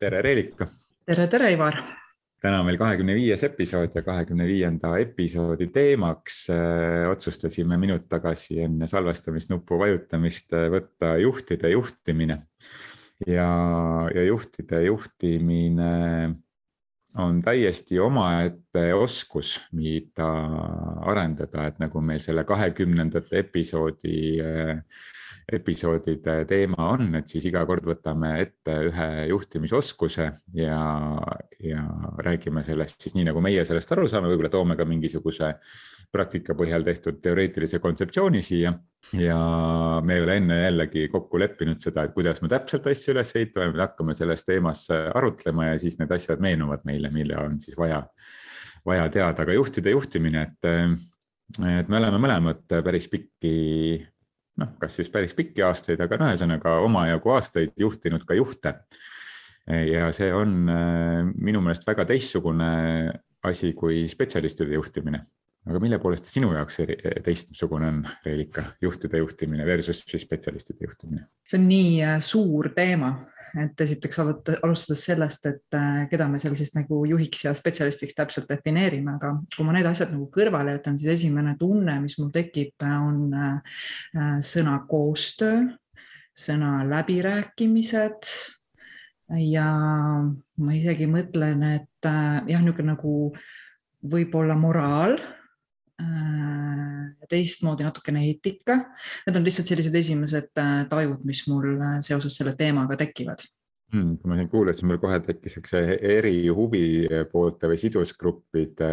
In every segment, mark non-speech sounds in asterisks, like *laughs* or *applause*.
tere, Reelika. tere, tere, Ivar. täna on meil kahekümne viies episood ja kahekümne viienda episoodi teemaks äh, otsustasime minut tagasi enne salvestamisnupu vajutamist äh, võtta juhtide juhtimine. ja, ja juhtide juhtimine on täiesti omaette oskus, mida arendada, et nagu meil selle kahekümnendate episoodi äh, episoodide teema on, et siis iga kord võtame ette ühe juhtimisoskuse ja, ja räägime sellest siis nii, nagu meie sellest aru saame, võib-olla toome ka mingisuguse praktika põhjal tehtud teoreetilise kontseptsiooni siia. ja me ei ole enne jällegi kokku leppinud seda, et kuidas me täpselt asju üles ehitame, me hakkame selles teemas arutlema ja siis need asjad meenuvad meile, mille on siis vaja, vaja teada, aga juhtide juhtimine, et et me oleme mõlemad päris pikki noh, kas just päris pikki aastaid, aga noh, ühesõnaga omajagu aastaid juhtinud ka juhte. ja see on äh, minu meelest väga teistsugune asi kui spetsialistide juhtimine. aga mille poolest sinu jaoks teistsugune on, Reelika, juhtide juhtimine versus siis spetsialistide juhtimine? see on nii äh, suur teema et esiteks alustades sellest, et äh, keda me seal siis nagu juhiks ja spetsialistiks täpselt defineerime, aga kui ma need asjad nagu kõrvale jätan, siis esimene tunne, mis mul tekib, on äh, sõna koostöö, sõna läbirääkimised ja ma isegi mõtlen, et äh, jah, niisugune nagu võib-olla moraal Äh, teistmoodi natukene eetika. Need on lihtsalt sellised esimesed äh, tajud, mis mul äh, seoses selle teemaga tekivad hmm,. kui ma siin kuulasin, mul kohe tekkis see eri huvipoolte või sidusgruppide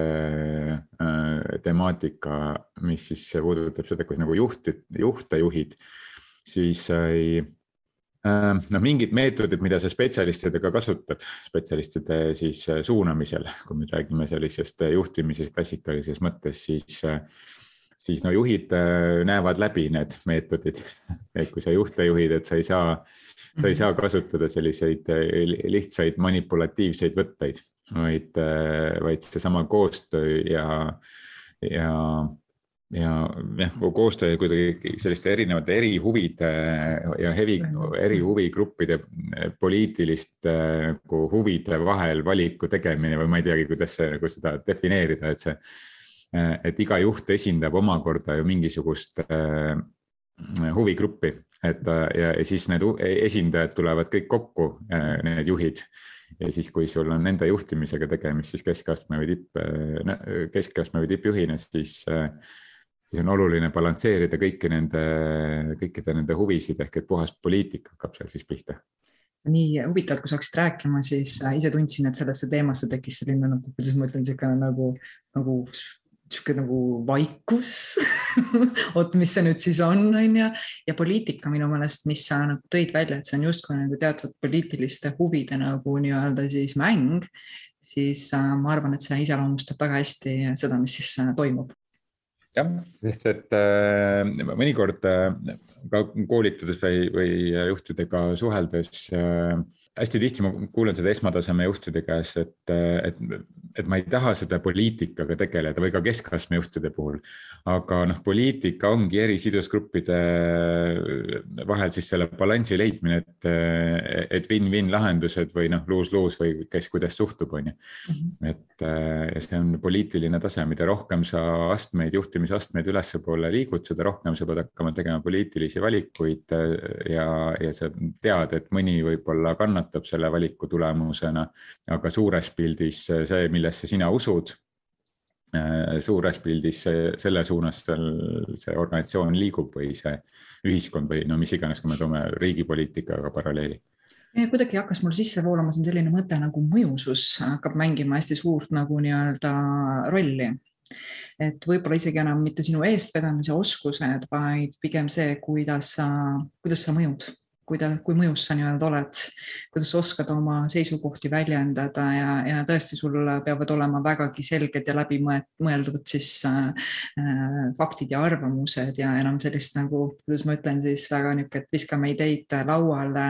temaatika, mis siis puudutab seda, kuidas nagu juhti, juhte juhid, siis sai Äh, noh, mingid meetodid, mida sa spetsialistidega kasutad, spetsialistide siis äh, suunamisel, kui me räägime sellisest äh, juhtimises klassikalises mõttes, siis, siis no juhid näevad läbi need meetodid. *laughs* et kui sa juhte juhid, et sa ei saa, sa ei saa kasutada selliseid lihtsaid manipulatiivseid võtteid, vaid, vaid seesama koostöö ja, ja ja jah, koostöö kuidagi selliste erinevate erihuvide ja hevi, erihuvigruppide poliitiliste nagu huvide vahel valiku tegemine või ma ei teagi, kuidas see nagu seda defineerida, et see, et iga juht esindab omakorda ju mingisugust äh, huvigruppi, et ja, ja siis need esindajad tulevad kõik kokku, need juhid. Ja siis, kui sul on nende juhtimisega tegemist, siis keskastme või tipp, keskastme või tippjuhina, siis siis on oluline balansseerida kõiki nende, kõikide nende huvisid ehk et puhas poliitika hakkab seal siis pihta. Nii huvitav, kui sa hakkasid rääkima, siis äh, ise tundsin, et sellesse teemasse tekkis selline nagu, kuidas ma ütlen, niisugune nagu, nagu sihuke nagu vaikus *laughs* oot, mis see nüüd siis on, on ju. ja poliitika minu meelest, mis sa nagu tõid välja, et see on justkui nagu teatud poliitiliste huvide nagu nii-öelda siis mäng, siis äh, ma arvan, et see iseloomustab väga hästi seda, mis siis äh, toimub jah, sest et äh, mõnikord äh, ka koolitades või, või juhtidega suheldes äh, hästi tihti ma kuulen seda esmataseme juhtide käest, et, et, et ma ei taha seda poliitikaga tegeleda või ka keskastme juhtide puhul. aga noh, poliitika ongi eri sidusgruppide vahel siis selle balansi leidmine, et, et win-win lahendused või noh, lose-lose või kes kuidas suhtub, on ju. Mhm. et ja see on poliitiline tase, mida rohkem sa astmeid, juhtimisastmeid ülespoole liigud, seda rohkem sa pead hakkama tegema poliitilisi valikuid ja, ja sa tead, et mõni võib-olla kannatab kannatab selle valiku tulemusena. aga suures pildis see, millesse sina usud, äh, suures pildis see, selle suunas seal see organisatsioon liigub või see ühiskond või no mis iganes, kui me toome riigipoliitikaga paralleeli kuidagi hakkas mul sisse voolama siin selline mõte nagu mõjusus hakkab mängima hästi suurt nagu nii-öelda rolli. et võib-olla isegi enam mitte sinu eestvedamise oskused, vaid pigem see, kuidas sa, kuidas sa mõjud kuida-, kui mõjus sa nii-öelda oled, kuidas sa oskad oma seisukohti väljendada ja, ja tõesti, sul peavad olema vägagi selged ja läbimõeldud siis äh, äh, faktid ja arvamused ja enam sellist nagu, kuidas ma ütlen siis väga niisugune, et viskame ideid lauale.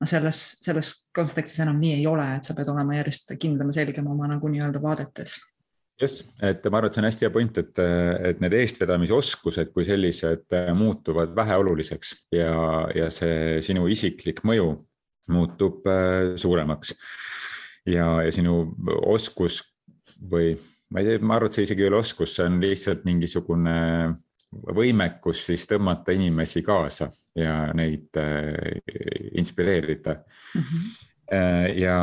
no selles, selles kontekstis enam nii ei ole, et sa pead olema järjest kindlam ja selgem oma nagu nii-öelda vaadetes just, et ma arvan, et see on hästi hea point, et, et need eestvedamisoskused kui sellised muutuvad väheoluliseks ja, ja see sinu isiklik mõju muutub suuremaks. ja, ja sinu oskus või ma ei tea, ma arvan, et see isegi ei ole oskus, see on lihtsalt mingisugune võimekus siis tõmmata inimesi kaasa ja neid äh, inspireerida mm. -hmm ja,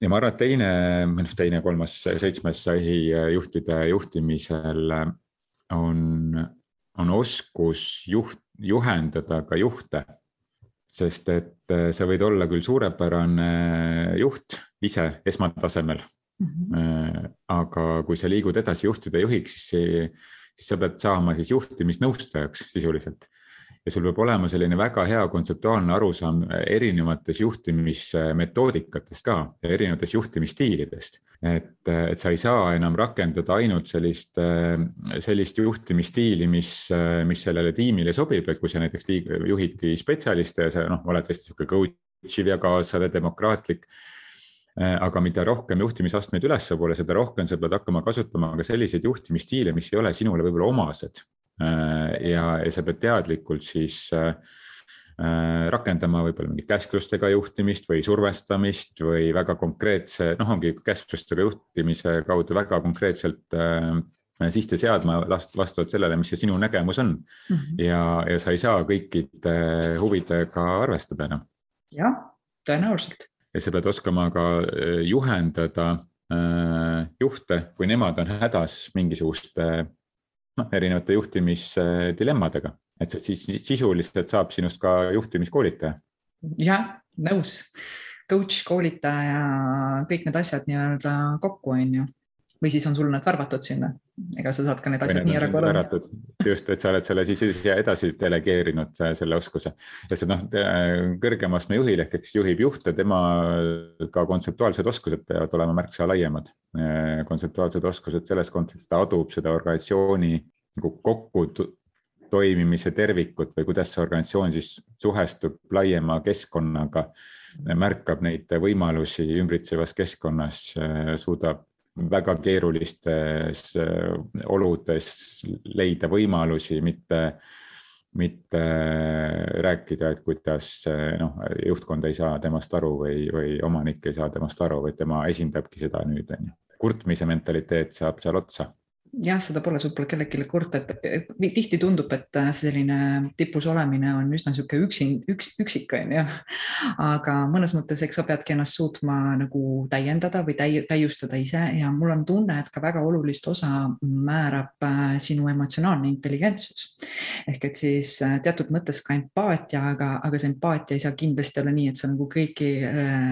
ja ma arvan, et teine, või noh, teine, kolmas, seitsmes asi juhtide juhtimisel on, on oskus juht, juhendada ka juhte. sest et äh, sa võid olla küll suurepärane juht ise esmatasemel mm. -hmm. aga kui sa liigud edasi juhtide juhiks, siis siis sa pead saama siis juhtimisnõustajaks sisuliselt. Ja sul peab olema selline väga hea kontseptuaalne arusaam erinevatest juhtimismetoodikatest ka erinevatest juhtimisstiilidest. et, et sa ei saa enam rakendada ainult sellist, sellist juhtimisstiili, mis, mis sellele tiimile sobib, et kui sa näiteks juhidki spetsialiste ja sa noh, oled hästi sihuke coach iv ja kaasav ja demokraatlik Äh, aga mida rohkem juhtimisastmeid ülespoole, seda rohkem sa pead hakkama kasutama ka selliseid juhtimisstiile, mis ei ole sinule võib-olla omased. Äh, ja, ja sa pead teadlikult siis äh, rakendama võib-olla mingit käsklustega juhtimist või survestamist või väga konkreetse, noh, ongi käsklustega juhtimise kaudu väga konkreetselt sihte seadma vastavalt sellele, mis see sinu nägemus on mm. -hmm. ja, ja sa ei saa kõikide huvidega arvestada enam. jah, tõenäoliselt ja sa pead oskama ka äh, juhendada äh, juhte, kui nemad on hädas mingisuguste noh, erinevate juhtimisdilemmadega, et siis sisuliselt saab sinust ka juhtimiskoolitaja. jah, nõus, coach, koolitaja, kõik need asjad nii-öelda kokku, on ju või siis on sul nad värvatud sinna, ega sa saad ka need asjad nii ära korraldada. just, et sa oled selle siis edasi delegeerinud, selle oskuse. lihtsalt noh, kõrgema astme juhil ehk kes juhib juhte, tema ka kontseptuaalsed oskused peavad olema märksa laiemad. kontseptuaalsed oskused selles kontekstis, ta adub seda organisatsiooni nagu kokku toimimise tervikut või kuidas see organisatsioon siis suhestub laiema keskkonnaga, märkab neid võimalusi ümbritsevas keskkonnas, suudab väga keerulistes äh, oludes leida võimalusi, mitte, mitte rääkida, et kuidas äh, noh, juhtkond ei saa temast aru või, või omanik ei saa temast aru, vaid tema esindabki seda nüüd on ju. kurtmise mentaliteet saab seal otsa jah, seda pole, sul pole kellelegi kurta, et tihti tundub, et äh, selline tipus olemine on üsna niisugune üksin, üks, üksik on ju. aga mõnes mõttes, eks sa peadki ennast suutma nagu täiendada või täi, täiustada ise ja mul on tunne, et ka väga olulist osa määrab äh, sinu emotsionaalne intelligentsus. ehk et siis äh, teatud mõttes ka empaatia, aga, aga see empaatia ei saa kindlasti olla nii, et sa nagu kõiki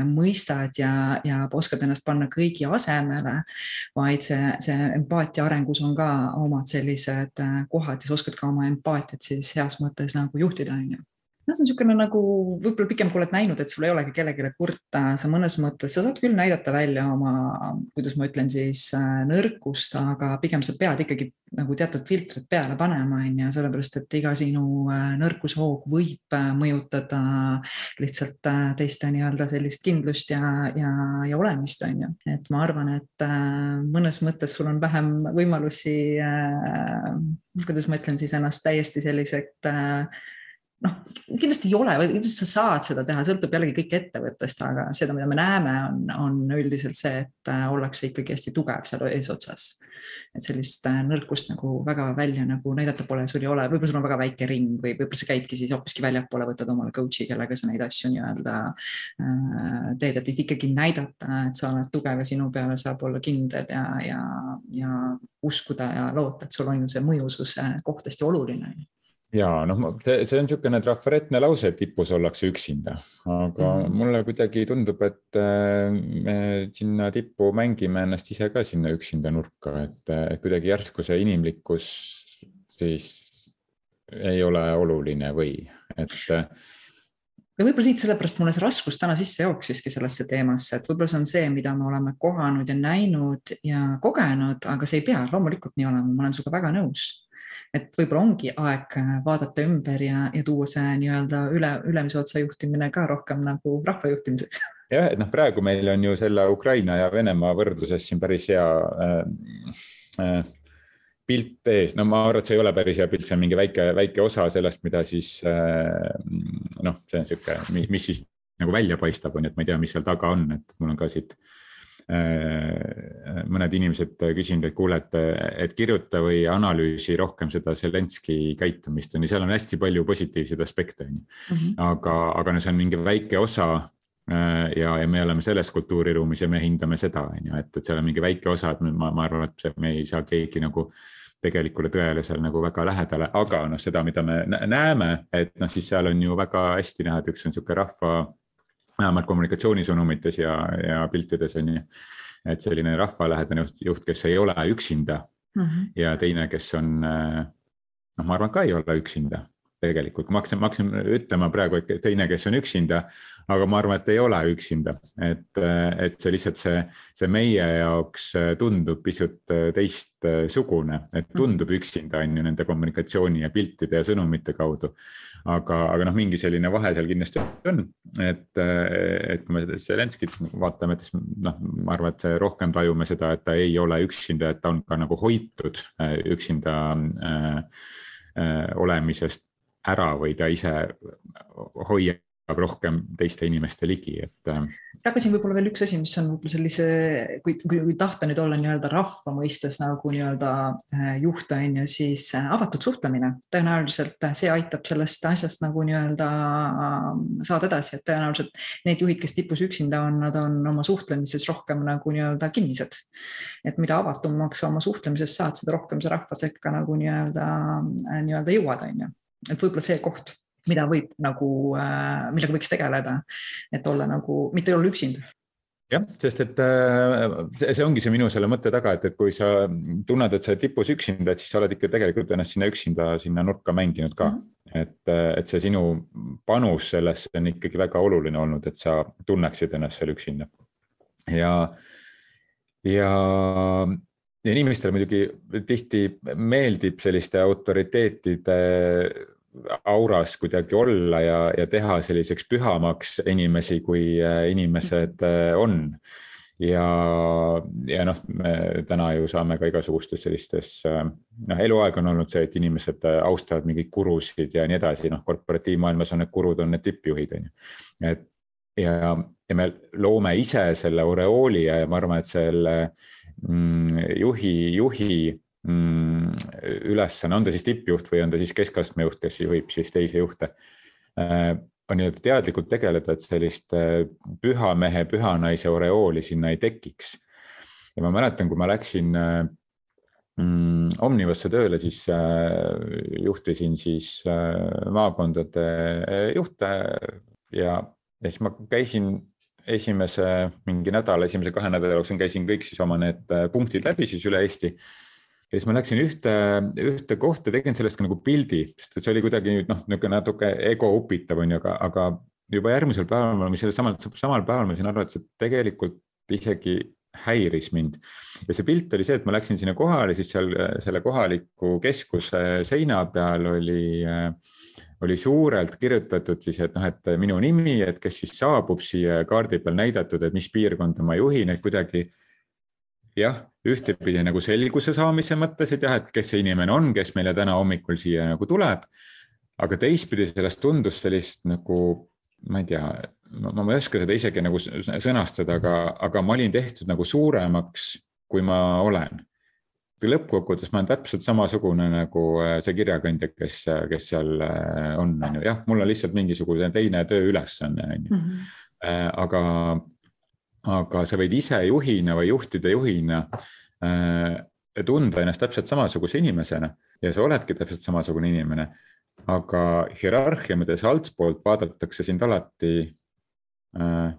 mõistad ja, ja oskad ennast panna kõigi asemele, vaid see, see empaatia arengus on ka omad sellised äh, kohad ja sa oskad ka oma empaatiat siis heas mõttes nagu juhtida, on ju noh, see on niisugune nagu võib-olla pikem, kui oled näinud, et sul ei olegi kellelegi kurta, sa mõnes mõttes, sa saad küll näidata välja oma, kuidas ma ütlen siis äh, nõrkust, aga pigem sa pead ikkagi nagu teatud filtrid peale panema, on ju, sellepärast et iga sinu äh, nõrkushoog võib äh, mõjutada lihtsalt teiste nii-öelda sellist kindlust ja, ja, ja olemist, on ju. et ma arvan, et mõnes mõttes sul on vähem võimalusi, kuidas ma ütlen siis ennast täiesti sellised noh, kindlasti ei ole, kindlasti sa saad seda teha, sõltub jällegi kõik ettevõttest, aga seda, mida me näeme, on, on üldiselt see, et äh, ollakse ikkagi hästi tugev seal eesotsas. et sellist äh, nõrkust nagu väga välja nagu näidata pole, sul ei ole, võib-olla sul on väga väike ring või võib-olla sa käidki siis hoopiski väljapoole, võtad omale coach'i, kellega sa neid asju nii-öelda äh, teed, et ikkagi näidata, et sa oled tugev ja sinu peale saab olla kindel ja, ja, ja uskuda ja loota, et sul on ju see mõjususe koht hästi oluline ja noh, see, see on niisugune trafaretne lause, et tipus ollakse üksinda, aga mm. mulle kuidagi tundub, et äh, me sinna tippu mängime ennast ise ka sinna üksinda nurka, et, et kuidagi järsku see inimlikkus siis ei ole oluline või et. ja võib-olla siit sellepärast mulle see raskus täna sisse jooksiski sellesse teemasse, et võib-olla see on see, mida me oleme kohanud ja näinud ja kogenud, aga see ei pea loomulikult nii olema, ma olen sinuga väga nõus et võib-olla ongi aeg äh, vaadata ümber ja, ja tuua see nii-öelda üle, ülemise otsa juhtimine ka rohkem nagu rahva juhtimiseks. jah, et noh, praegu meil on ju selle Ukraina ja Venemaa võrdluses siin päris hea äh, äh, pilt ees, no ma arvan, et see ei ole päris hea pilt, see on mingi väike, väike osa sellest, mida siis äh, noh, see on sihuke, mis siis nagu välja paistab, on ju, et ma ei tea, mis seal taga on, et mul on ka siit mõned inimesed küsinud, et kuule, et, et kirjuta või analüüsi rohkem seda Zelenski käitumist on ju, seal on hästi palju positiivseid aspekte on ju. Mhm. aga, aga no see on mingi väike osa Äh, ja, ja me oleme selles kultuuriruumis ja me hindame seda, on ju, et, et seal on mingi väike osa, et ma, ma arvan, et see, me ei saa keegi nagu tegelikule tõele seal nagu väga lähedale, aga noh, seda, mida me näeme, et noh, siis seal on ju väga hästi näha, et üks on niisugune rahva, vähemalt kommunikatsioonisõnumites ja, ja piltides on ju, et selline rahvalähedane juht, juht, kes ei ole üksinda mm -hmm. ja teine, kes on noh, ma arvan, ka ei ole üksinda tegelikult, ma hakkasin, ma hakkasin ütlema praegu, et teine, kes on üksinda, aga ma arvan, et ei ole üksinda, et, et see lihtsalt see, see meie jaoks tundub pisut teistsugune, et tundub üksinda on ju nende kommunikatsiooni ja piltide ja sõnumite kaudu. aga, aga noh, mingi selline vahe seal kindlasti on, et, et kui me Zelenskit vaatame, et siis noh, ma arvan, et rohkem tajume seda, et ta ei ole üksinda, et ta on ka nagu hoitud üksinda äh, olemisest ära või ta ise hoiab rohkem teiste inimeste ligi, et. Äh, tagasi võib-olla veel üks asi, mis on võib-olla sellise, kui, kui, kui tahta nüüd olla nii-öelda rahva mõistes nagu nii-öelda äh, juht on ju, siis äh, avatud suhtlemine. tõenäoliselt see aitab sellest asjast nagu nii-öelda saada edasi, et tõenäoliselt need juhid, kes tipus üksinda on, nad on oma suhtlemises rohkem nagu nii-öelda kinnised. et mida avatumaks sa oma suhtlemises saad, seda rohkem sa rahva sekka nagu nii-öelda, nii-öelda jõuad, on ju et võib-olla see koht, mida võib nagu, äh, millega võiks tegeleda, et olla nagu, mitte olla üksinda jah, sest et äh, see ongi see minu selle mõtte taga, et, et kui sa tunned, et sa oled tipus üksinda, et siis sa oled ikka tegelikult ennast sinna üksinda sinna nurka mänginud ka mm. -hmm. et, äh, et see sinu panus sellesse on ikkagi väga oluline olnud, et sa tunneksid ennast seal üksinda. ja, ja ja inimestele muidugi tihti meeldib selliste autoriteetide auras kuidagi olla ja, ja teha selliseks pühamaks inimesi, kui äh, inimesed äh, on. ja, ja noh, me täna ju saame ka igasugustes sellistes, äh, noh, eluaeg on olnud see, et inimesed austavad mingeid gurusid ja nii edasi, noh, korporatiivmaailmas on need gurud, on need tippjuhid, on ju. et ja, ja me loome ise selle oreooli ja, ma arvan, et selle juhi, juhi mm, ülesanne, on ta siis tippjuht või on ta siis keskastme juht, kes juhib siis teisi juhte, äh, on nii-öelda teadlikult tegeleda, et sellist äh, püha mehe, püha naise oreooli sinna ei tekiks. ja ma mäletan, kui ma läksin äh, mm, Omnivasse tööle, siis juhtisin siis maakondade juhte ja, ja siis ma käisin esimese mingi nädala, esimese kahe nädala jooksul käisin kõik siis oma need äh, punktid läbi siis üle Eesti. ja siis ma läksin ühte, ühte kohta, tegin sellest nagu pildi, sest see oli kuidagi noh, niisugune natuke ego upitav on ju, aga, aga juba järgmisel päeval või sellel samal, samal päeval ma sain aru, et see tegelikult isegi häiris mind. ja see pilt oli see, et ma läksin sinna kohale, siis seal selle kohaliku keskuse seina peal oli äh, oli suurelt kirjutatud siis, et noh, et minu nimi, et kes siis saabub siia kaardi peal näidatud, et mis piirkonda ma juhin, et kuidagi jah, ühtepidi nagu selguse saamise mõttes, et jah, et kes see inimene on, kes meile täna hommikul siia nagu tuleb. aga teistpidi sellest tundus sellist nagu, ma ei tea, ma ei oska seda isegi nagu sõnastada, aga, aga ma olin tehtud nagu suuremaks, kui ma olen lõppkokkuvõttes ma olen täpselt samasugune nagu äh, see kirjakandja, kes, kes seal äh, on, on ju, jah, mul on lihtsalt mingisugune teine tööülesanne, on ju. Mhm. Äh, aga, aga sa võid ise juhina või juhtide juhina tunda ennast täpselt samasuguse inimesena ja sa oledki täpselt samasugune inimene. aga hierarhia mõttes altpoolt vaadatakse sind alati äh,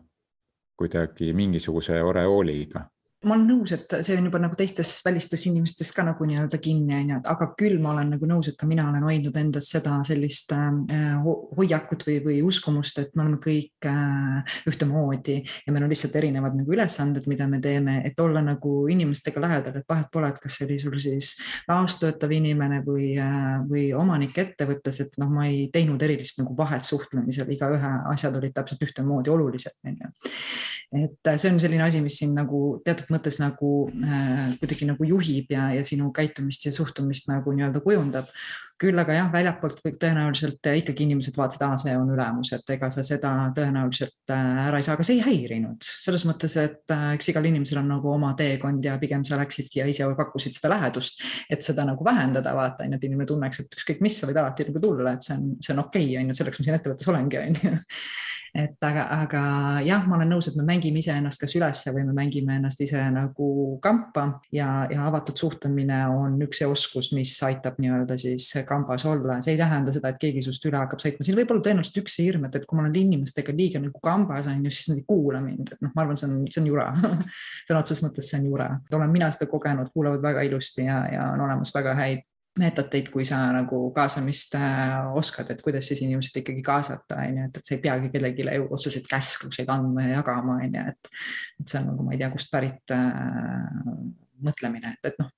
kuidagi mingisuguse oreooliga ma olen nõus, et see on juba nagu teistes välistes inimestes ka nagu nii-öelda kinni, on ju, et aga küll ma olen nagu nõus, et ka mina olen hoidnud endas seda sellist äh, hoiakut või, või uskumust, et me oleme kõik äh, ühtemoodi ja meil on lihtsalt erinevad nagu ülesanded, mida me teeme, et olla nagu inimestega lähedal, et vahet pole, et kas see oli sul siis laostöötav inimene või äh,, või omanik ettevõttes, et noh, ma ei teinud erilist nagu vahet suhtlemisel, igaühe asjad olid täpselt ühtemoodi olulised, on ju. et see on selline asi, mis siin nagu teatud teatud mõttes nagu äh, kuidagi nagu juhib ja, ja sinu käitumist ja suhtumist nagu nii-öelda kujundab. Küll aga jah, väljapoolt kõik tõenäoliselt ikkagi inimesed vaatasid, aa, see on ülemus, et ega sa seda tõenäoliselt äh, ära ei saa, aga see ei häirinud. Selles mõttes, et äh, eks igal inimesel on nagu oma teekond ja pigem sa läksid ja ise pakkusid seda lähedust, et seda nagu vähendada, vaata, on ju, et inimene tunneks, et ükskõik mis, sa võid alati nagu tulla, et see on, see on okei okay,, on ju, selleks ma siin ettevõttes olengi, on ju. Et aga, aga jah, ma olen nõus, et me mängime iseennast kas ülesse või me mängime ennast ise nagu kampa ja, ja avatud suhtlemine on üks see oskus, mis aitab nii-öelda siis kambas olla. see ei tähenda seda, et keegi sinust üle hakkab sõitma, siin võib olla tõenäoliselt üks see hirm, et, et kui ma olen inimestega liiga nagu kambas on ju, siis nad ei kuula mind, et noh, ma arvan, see on, see on jura. *laughs* Sõna otseses mõttes see on jura, olen mina seda kogenud, kuulavad väga ilusti ja, ja on olemas väga häid meetodeid, kui sa nagu kaasamist äh, oskad, et kuidas siis inimesed ikkagi kaasata, on ju, et, et sa ei peagi kellelegi otseseid käskluseid andma ja jagama, on ju, et, et see on nagu, ma ei tea, kust pärit äh, mõtlemine, et, et noh,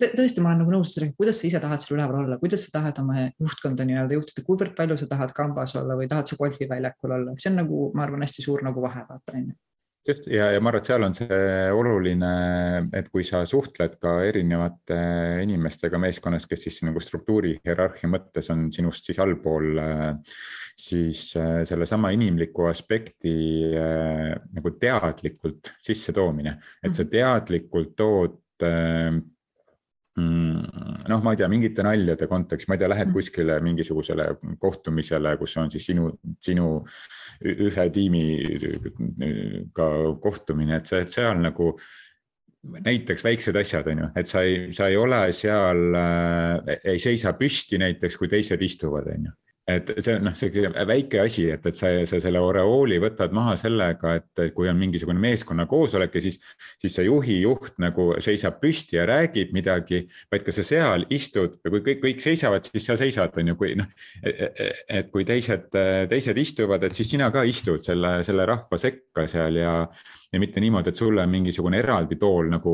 tõesti, ma olen nagu nõus sellega, kuidas sa ise tahad seal üleval olla, kuidas sa tahad oma juhtkonda nii-öelda juhtida, kuivõrd palju sa tahad kambas olla või tahad sa golfiväljakul olla, see on nagu, ma arvan, hästi suur nagu vahe, vaata on ju just ja, ja ma arvan, et seal on see oluline, et kui sa suhtled ka erinevate inimestega meeskonnas, kes siis nagu struktuuri hierarhia mõttes on sinust siis allpool, siis äh, sellesama inimliku aspekti äh, nagu teadlikult sissetoomine, et sa mhm. teadlikult tood äh, noh, ma ei tea, mingite naljade kontekstis, ma ei tea, lähed mm. kuskile mingisugusele kohtumisele, kus on siis sinu, sinu ühe tiimiga kohtumine, et see, et seal nagu näiteks väiksed asjad, on ju, et sa ei, sa ei ole seal äh,, ei seisa püsti näiteks, kui teised istuvad, on ju et see on noh, see väike asi, et, et sa, sa selle oreooli võtad maha sellega, et kui on mingisugune meeskonnakoosolek ja siis, siis see juhi juht nagu seisab püsti ja räägib midagi, vaid ka sa seal istud ja kui kõik, kõik seisavad, siis sa seisad, on ju, kui noh. et kui teised, teised istuvad, et siis sina ka istud selle, selle rahva sekka seal ja, ja mitte niimoodi, et sulle on mingisugune eraldi tool nagu,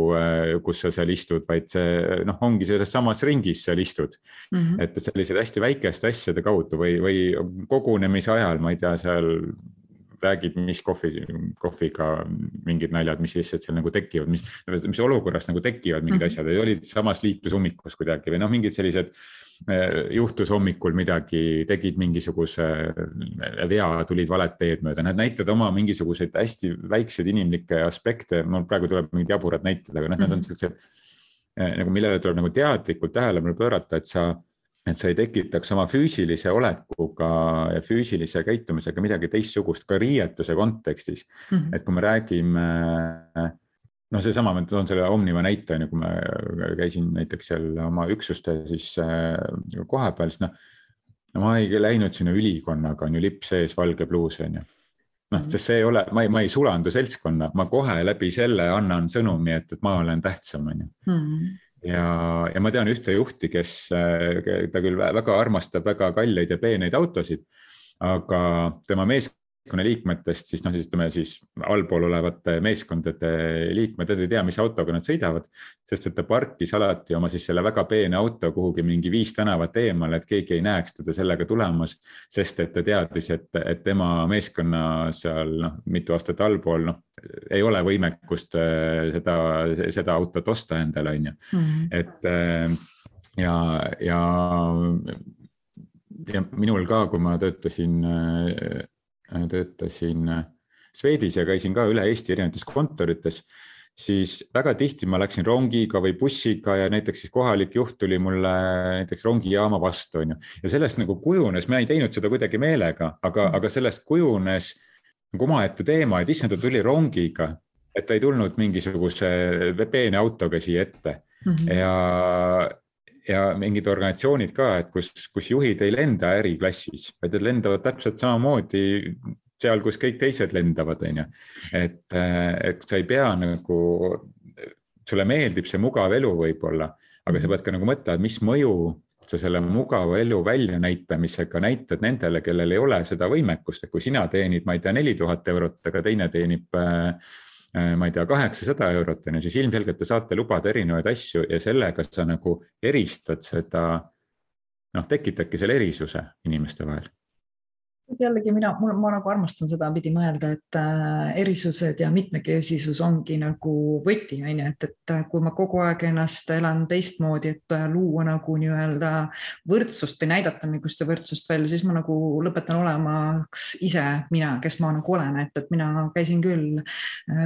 kus sa seal istud, vaid see noh, ongi selles samas ringis seal istud mm. -hmm. et sellised hästi väikeste asjade kaudu või, või kogunemise ajal, ma ei tea, seal räägid, mis kohvi, kohviga mingid naljad, mis lihtsalt seal nagu tekivad, mis, mis olukorras nagu tekivad mingid mm -hmm. asjad, olid samas liiklusummikus kuidagi või noh, mingid sellised juhtus hommikul midagi, tegid mingisuguse vea, tulid valet teed mööda, nad näitavad oma mingisuguseid hästi väikseid inimlikke aspekte, mul praegu tuleb mingid jaburad näited, aga noh mm -hmm., need on mhm. siuksed eh, nagu millele tuleb nagu teadlikult tähelepanu pöörata, et sa et sa ei tekitaks oma füüsilise olekuga ja füüsilise käitumisega midagi teistsugust ka riietuse kontekstis mm. -hmm. et kui me räägime, noh, seesama, ma toon selle Omniva näite, on ju, kui ma käisin näiteks seal oma üksuste siis äh, koha peal, siis noh, no ma ei läinud sinna ülikonnaga, on ju, lipp sees, valge pluus, on ju noh, sest see ei ole, ma ei, ma ei sulandu seltskonna, ma kohe läbi selle annan sõnumi, et, et ma olen tähtsam, on ju. Mhm ja, ja ma tean ühte juhti, kes, ta küll väga armastab väga kalleid ja peeneid autosid, aga tema mees meeskonnaliikmetest, siis noh, siis ütleme siis allpool olevate meeskondade liikmed, nad ei tea, mis autoga nad sõidavad. sest et ta parkis alati oma siis selle väga peene auto kuhugi mingi viis tänavat eemale, et keegi ei näeks teda sellega tulemas. sest et ta teadis, et, et tema meeskonna seal noh, mitu aastat allpool noh, ei ole võimekust äh, seda, seda autot osta endale, on ju, mhm. et äh, ja, ja ja minul ka, kui ma töötasin Äh, töötasin äh, Swedis ja käisin ka üle Eesti erinevates kontorites, siis väga tihti ma läksin rongiga või bussiga ja näiteks siis kohalik juht tuli mulle näiteks rongijaama vastu, onju. ja sellest nagu kujunes, ma ei teinud seda kuidagi meelega, aga, aga sellest kujunes nagu omaette teema, et issand, ta tuli rongiga, et ta ei tulnud mingisuguse peene autoga siia ette mm -hmm. ja ja mingid organisatsioonid ka, et kus, kus juhid ei lenda äriklassis, vaid nad lendavad täpselt samamoodi seal, kus kõik teised lendavad, on ju. et, et sa ei pea nagu, sulle meeldib see mugav elu võib-olla, aga sa pead ka nagu mõtlema, mis mõju sa selle mugava elu väljanäitamisega näitad nendele, kellel ei ole seda võimekust, et kui sina teenid, ma ei tea, neli tuhat eurot, aga teine teenib Äh, ma ei tea, kaheksasada eurot on ju, siis ilmselgelt te saate lubada erinevaid asju ja sellega sa nagu eristad seda, noh, tekitadki selle erisuse inimeste vahel jällegi mina, mul, ma nagu armastan sedapidi mõelda, et äh, erisused ja mitmekesisus ongi nagu võti, on ju, et, et äh, kui ma kogu aeg ennast elan teistmoodi, et äh, luua nagu nii-öelda võrdsust või näidata niisugust võrdsust välja, siis ma nagu lõpetan olemaks ise mina, kes ma nagu olen, et, et mina käisin küll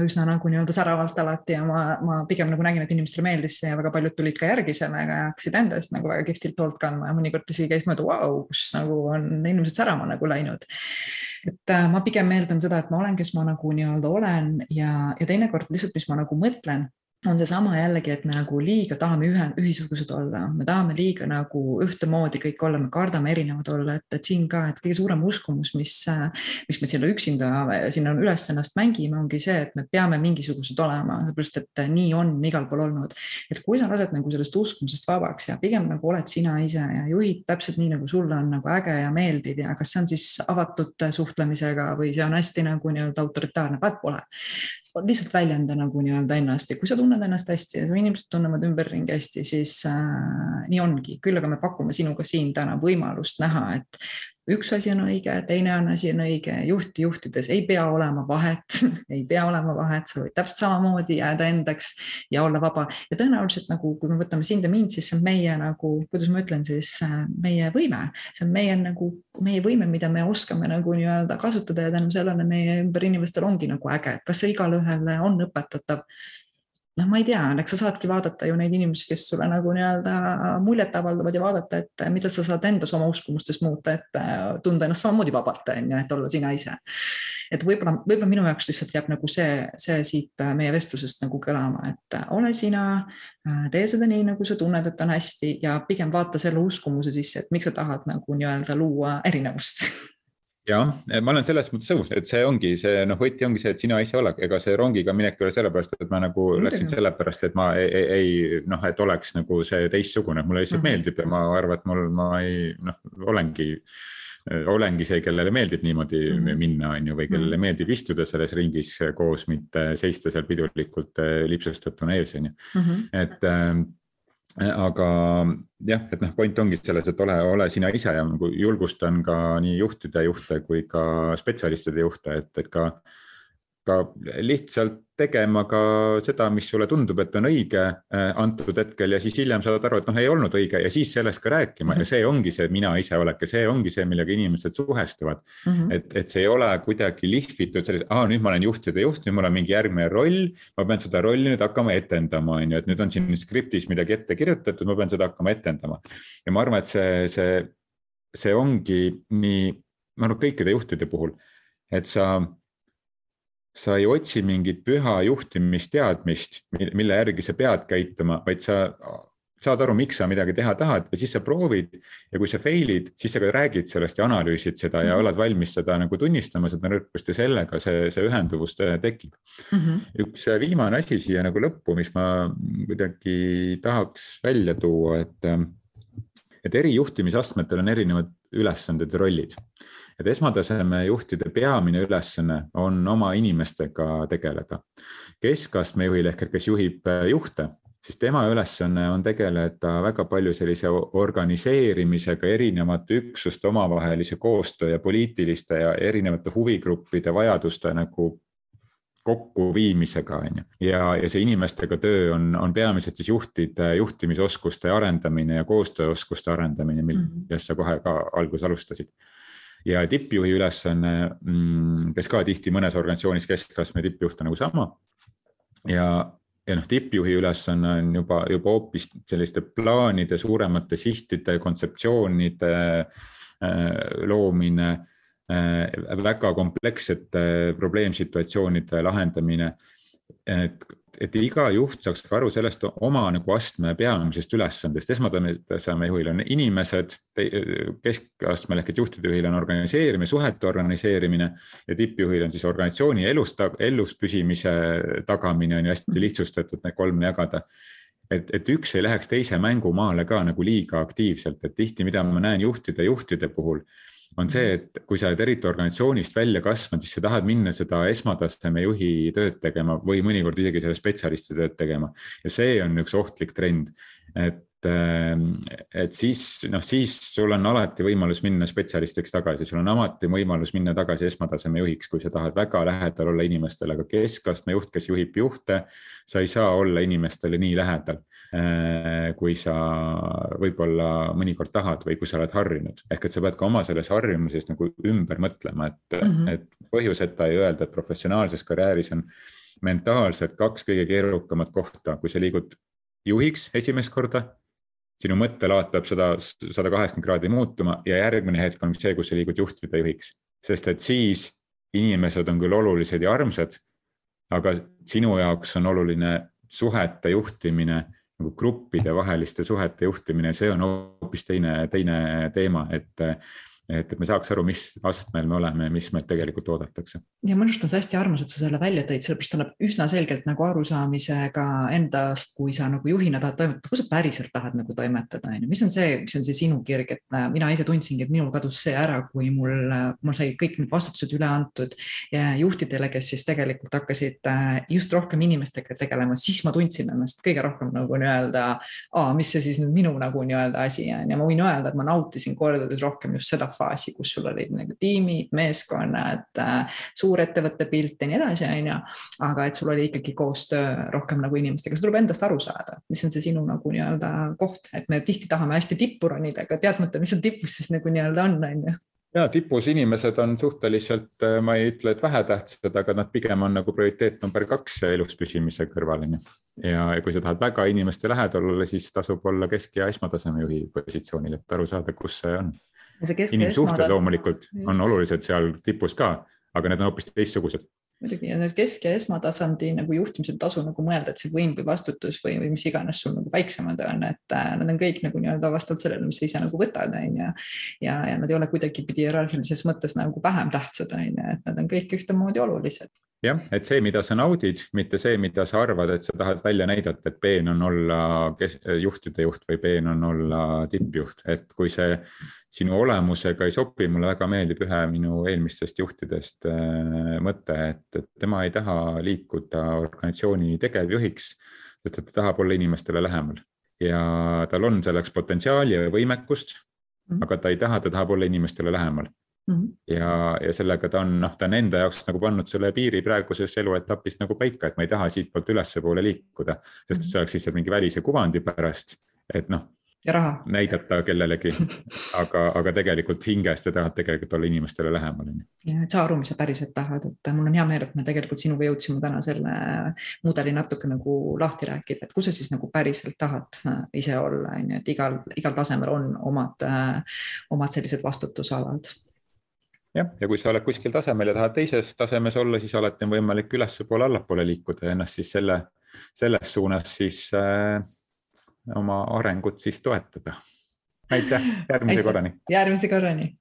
üsna nagu nii-öelda säravalt alati ja ma, ma pigem nagu nägin, et inimestele meeldis see ja väga paljud tulid ka järgi sellega ja hakkasid enda eest nagu väga kihvtilt hoolt kandma ja mõnikord isegi käis mööda, vau, kus nagu on inimesed särama nagu läinud teinud. et äh, ma pigem eeldan seda, et ma olen, kes ma nagu nii-öelda olen ja, ja teinekord lihtsalt, mis ma nagu mõtlen on seesama jällegi, et me nagu liiga tahame ühe, ühisugused olla, me tahame liiga nagu ühtemoodi kõik olla, me kardame erinevad olla, et, et siin ka, et kõige suurem uskumus, mis, mis me sinna üksinda sinna üles ennast mängime, ongi see, et me peame mingisugused olema, seepärast et nii on igal pool olnud. et kui sa lased nagu sellest uskumusest vabaks ja pigem nagu oled sina ise ja juhid täpselt nii, nagu sulle on nagu äge ja meeldiv ja kas see on siis avatud suhtlemisega või see on hästi nagu nii-öelda autoritaarne, vaat pole lihtsalt väljenda nagu nii-öelda ennast ja kui sa tunned ennast hästi ja su inimesed tunnevad ümberringi hästi, siis äh, nii ongi, küll aga me pakume sinuga siin täna võimalust näha, et üks asi on õige, teine on asi on õige, juhti juhtides ei pea olema vahet. *laughs* Ei pea olema vahet, sa võid täpselt samamoodi jääda endaks ja olla vaba. Ja tõenäoliselt nagu, kui me võtame sind ja mind, siis see on meie nagu, kuidas ma ütlen siis, äh, meie võime, see on meie nagu, meie võime, mida me oskame nagu nii-öelda kasutada ja tänu sellele meie ümber inimestel ongi nagu äge, kas see igale ühele on õpetatav noh, ma ei tea, eks sa saadki vaadata ju neid inimesi, kes sulle nagu nii-öelda muljet avaldavad ja vaadata, et mida sa saad endas oma uskumustes muuta, et äh, tunda ennast samamoodi vabalt, on ju, et olla sina ise. et võib-olla, võib-olla minu jaoks lihtsalt jääb nagu see, see siit äh, meie vestlusest nagu kõlama, et äh, ole sina, tee seda nii, nagu sa tunned, et on hästi ja pigem vaata selle uskumuse sisse, et miks sa tahad nagu nii-öelda luua erinevust *laughs* jah, ma olen selles mõttes nõus, et see ongi see noh, võti ongi see, et sina ise ole, ega see rongiga minek ei ole sellepärast, et ma nagu Muidugi. läksin sellepärast, et ma ei, ei, ei noh, et oleks nagu see teistsugune, mulle lihtsalt mm -hmm. meeldib ja ma arvan, et mul, ma ei noh, olengi olengi see, kellele meeldib niimoodi mm -hmm. minna, on ju, või kellele -hmm. meeldib istuda selles ringis koos, mitte seista seal pidulikult eh, lipsustatuna ees, on ju. Mhm. et ähm, aga jah, et noh, point ongi selles, et ole, ole sina ise ja nagu julgustan ka nii juhtide juhte kui ka spetsialistide juhte, et, et ka ka lihtsalt tegema ka seda, mis sulle tundub, et on õige äh, antud hetkel ja siis hiljem saad aru, et noh, ei olnud õige ja siis sellest ka rääkima ja see ongi see mina ise olek ja see ongi see, millega inimesed suhestuvad mm. -hmm. et, et see ei ole kuidagi lihvitud selles, aa nüüd ma olen juhtide juht, nüüd mul on mingi järgmine roll. ma pean seda rolli nüüd hakkama etendama, on ju, et nüüd on siin skriptis midagi ette kirjutatud, ma pean seda hakkama etendama. ja ma arvan, et see, see, see ongi nii, ma arvan kõikide juhtide puhul, et sa sa ei otsi mingit püha juhtimisteadmist, mille järgi sa pead käituma, vaid sa saad aru, miks sa midagi teha tahad ja siis sa proovid ja kui sa fail'id, siis sa ka räägid sellest ja analüüsid seda ja mhm. oled valmis seda nagu tunnistama, seda nõrkust ja sellega see, see ühenduvus tekib mm. -hmm. üks viimane asi siia nagu lõppu, mis ma kuidagi tahaks välja tuua, et, et eri juhtimisastmetel on erinevad ülesanded ja rollid et esmataseme juhtide peamine ülesanne on oma inimestega tegeleda. keskastme juhil ehk kes juhib äh, juhte, siis tema ülesanne on tegeleda väga palju sellise organiseerimisega, erinevate üksuste omavahelise koostöö ja poliitiliste ja erinevate huvigruppide vajaduste nagu kokkuviimisega, on ju. ja, ja see inimestega töö on, on peamiselt siis juhtide juhtimisoskuste arendamine ja koostööoskuste arendamine, millest mm -hmm. sa kohe ka alguses alustasid ja tippjuhi ülesanne, mm, kes ka tihti mõnes organisatsioonis keskastme tippjuht on nagu sama. ja, ja noh, tippjuhi ülesanne on juba, juba hoopis selliste plaanide, suuremate sihtide, kontseptsioonide äh, loomine äh, väga komplekssete probleemsituatsioonide lahendamine. et et iga juht saaks ka aru sellest oma nagu astme peamisest ülesandest, esmataseme juhil on inimesed, keskastmel ehk et juhtide juhil on organiseerimine, suhete organiseerimine ja tippjuhil on siis organisatsiooni elus, elus püsimise tagamine on ju hästi lihtsustatud need kolm jagada. Et, et üks ei läheks teise mängumaale ka nagu liiga aktiivselt, et tihti, mida ma näen juhtide, juhtide puhul on see, et kui sa oled eriti organisatsioonist välja kasvanud, siis sa tahad minna seda esmataseme juhi tööd tegema või mõnikord isegi selle spetsialisti tööd tegema. ja see on üks ohtlik trend, et et siis noh, siis sul on alati võimalus minna spetsialistiks tagasi, sul on alati võimalus minna tagasi esmataseme juhiks, kui sa tahad väga lähedal olla inimestele, aga keskastme juht, kes juhib juhte, sa ei saa olla inimestele nii lähedal, kui sa võib-olla mõnikord tahad või kui sa oled harjunud. ehk et sa pead ka oma selles harjumuses nagu ümber mõtlema, et mm, -hmm. et põhjuseta ei öelda, et professionaalses karjääris on mentaalselt kaks kõige keerukamat kohta, kui sa liigud juhiks esimest korda sinu mõttelaad peab seda sada kaheksakümmend kraadi muutuma ja järgmine hetk on see, kus sa liigud juhtide juhiks. sest et siis inimesed on küll olulised ja armsad, aga sinu jaoks on oluline suhete juhtimine, nagu gruppide vaheliste suhete juhtimine, see on hoopis teine, teine teema, et et, et me saaks aru, mis astmel me oleme ja mis meilt tegelikult oodatakse. ja minu arust on see hästi armas, et sa selle välja tõid, sellepärast annab üsna selgelt nagu arusaamisega endast, kui sa nagu juhina tahad toimetada, kus sa päriselt tahad nagu toimetada, on ju, mis on see, mis on see sinu kirg, et äh, mina ise tundsingi, et minul kadus see ära, kui mul, äh, mul sai kõik need vastutused üle antud juhtidele, kes siis tegelikult hakkasid äh, just rohkem inimestega tegelema, siis ma tundsin ennast kõige rohkem nagu nii-öelda, mis see siis nüüd minu nagu nii-öelda asi on ja ma võin öelda, et ma nautisin kordades rohkem just seda faasi, kus sul olid nagu tiimid, meeskonnad, äh, suurettevõtte pilt ja nii edasi, on ju. aga et sul oli ikkagi koostöö rohkem nagu inimestega, see tuleb endast aru saada, mis on see sinu nagu nii-öelda koht, et me tihti tahame hästi tippu ronida, aga teadmata, mis seal tipus siis nagu nii-öelda on, on ju ja tipus inimesed on suhteliselt, äh, ma ei ütle, et vähetähtsad, aga nad pigem on nagu prioriteet number kaks elus püsimise kõrval on ju. ja, kui sa tahad väga inimeste lähedal olla, siis tasub olla kesk- ja esmataseme juhi positsioonil, et aru saada, kus see on inimsuhted loomulikult on olulised seal tipus ka, aga need on hoopis teistsugused. Muidugi ja need kesk- ja esmatasandi nagu juhtimisel tasu nagu mõelda, et see võim või vastutus või, või mis iganes sul nagu väiksemad on, et äh, nad on kõik nagu nii-öelda vastavalt sellele, mis sa ise nagu võtad, on ju. ja, ja nad ei ole kuidagipidi hierarhilises mõttes nagu vähem tähtsad, on ju, et nad on kõik ühtemoodi olulised jah, et see, mida sa naudid, mitte see, mida sa arvad, et sa tahad välja näidata, et peen on olla kes, juhtide juht või peen on olla tippjuht, et kui see sinu olemusega ei sobi, mulle väga meeldib ühe minu eelmistest juhtidest äh, mõte, et, et tema ei taha liikuda organisatsiooni tegevjuhiks, sest et ta tahab olla inimestele lähemal. Ja tal on selleks potentsiaali ja võimekust, mhm. aga ta ei taha, ta tahab olla inimestele lähemal Mm -hmm. ja, ja sellega ta on, noh, ta on enda jaoks nagu pannud selle piiri praeguses eluetapis nagu paika, et ma ei taha siitpoolt ülespoole liikuda, sest mhm. see oleks lihtsalt mingi välise kuvandi pärast, et noh. näidata kellelegi, *laughs* aga, aga tegelikult hingest sa tahad tegelikult olla inimestele lähemal. ja, et saa aru, mis sa päriselt tahad, et mul on hea meel, et me tegelikult sinuga jõudsime täna selle mudeli natuke nagu lahti rääkida, et kus sa siis nagu päriselt tahad äh, ise olla, on ju, et igal, igal tasemel on omad, äh, omad sellised vastutusalad jah, ja kui sa oled kuskil tasemel ja tahad teises tasemes olla, siis alati on võimalik ülespoole, allapoole liikuda ja ennast siis selle, selles suunas siis äh, oma arengut siis toetada. aitäh, järgmise korrani. järgmise korrani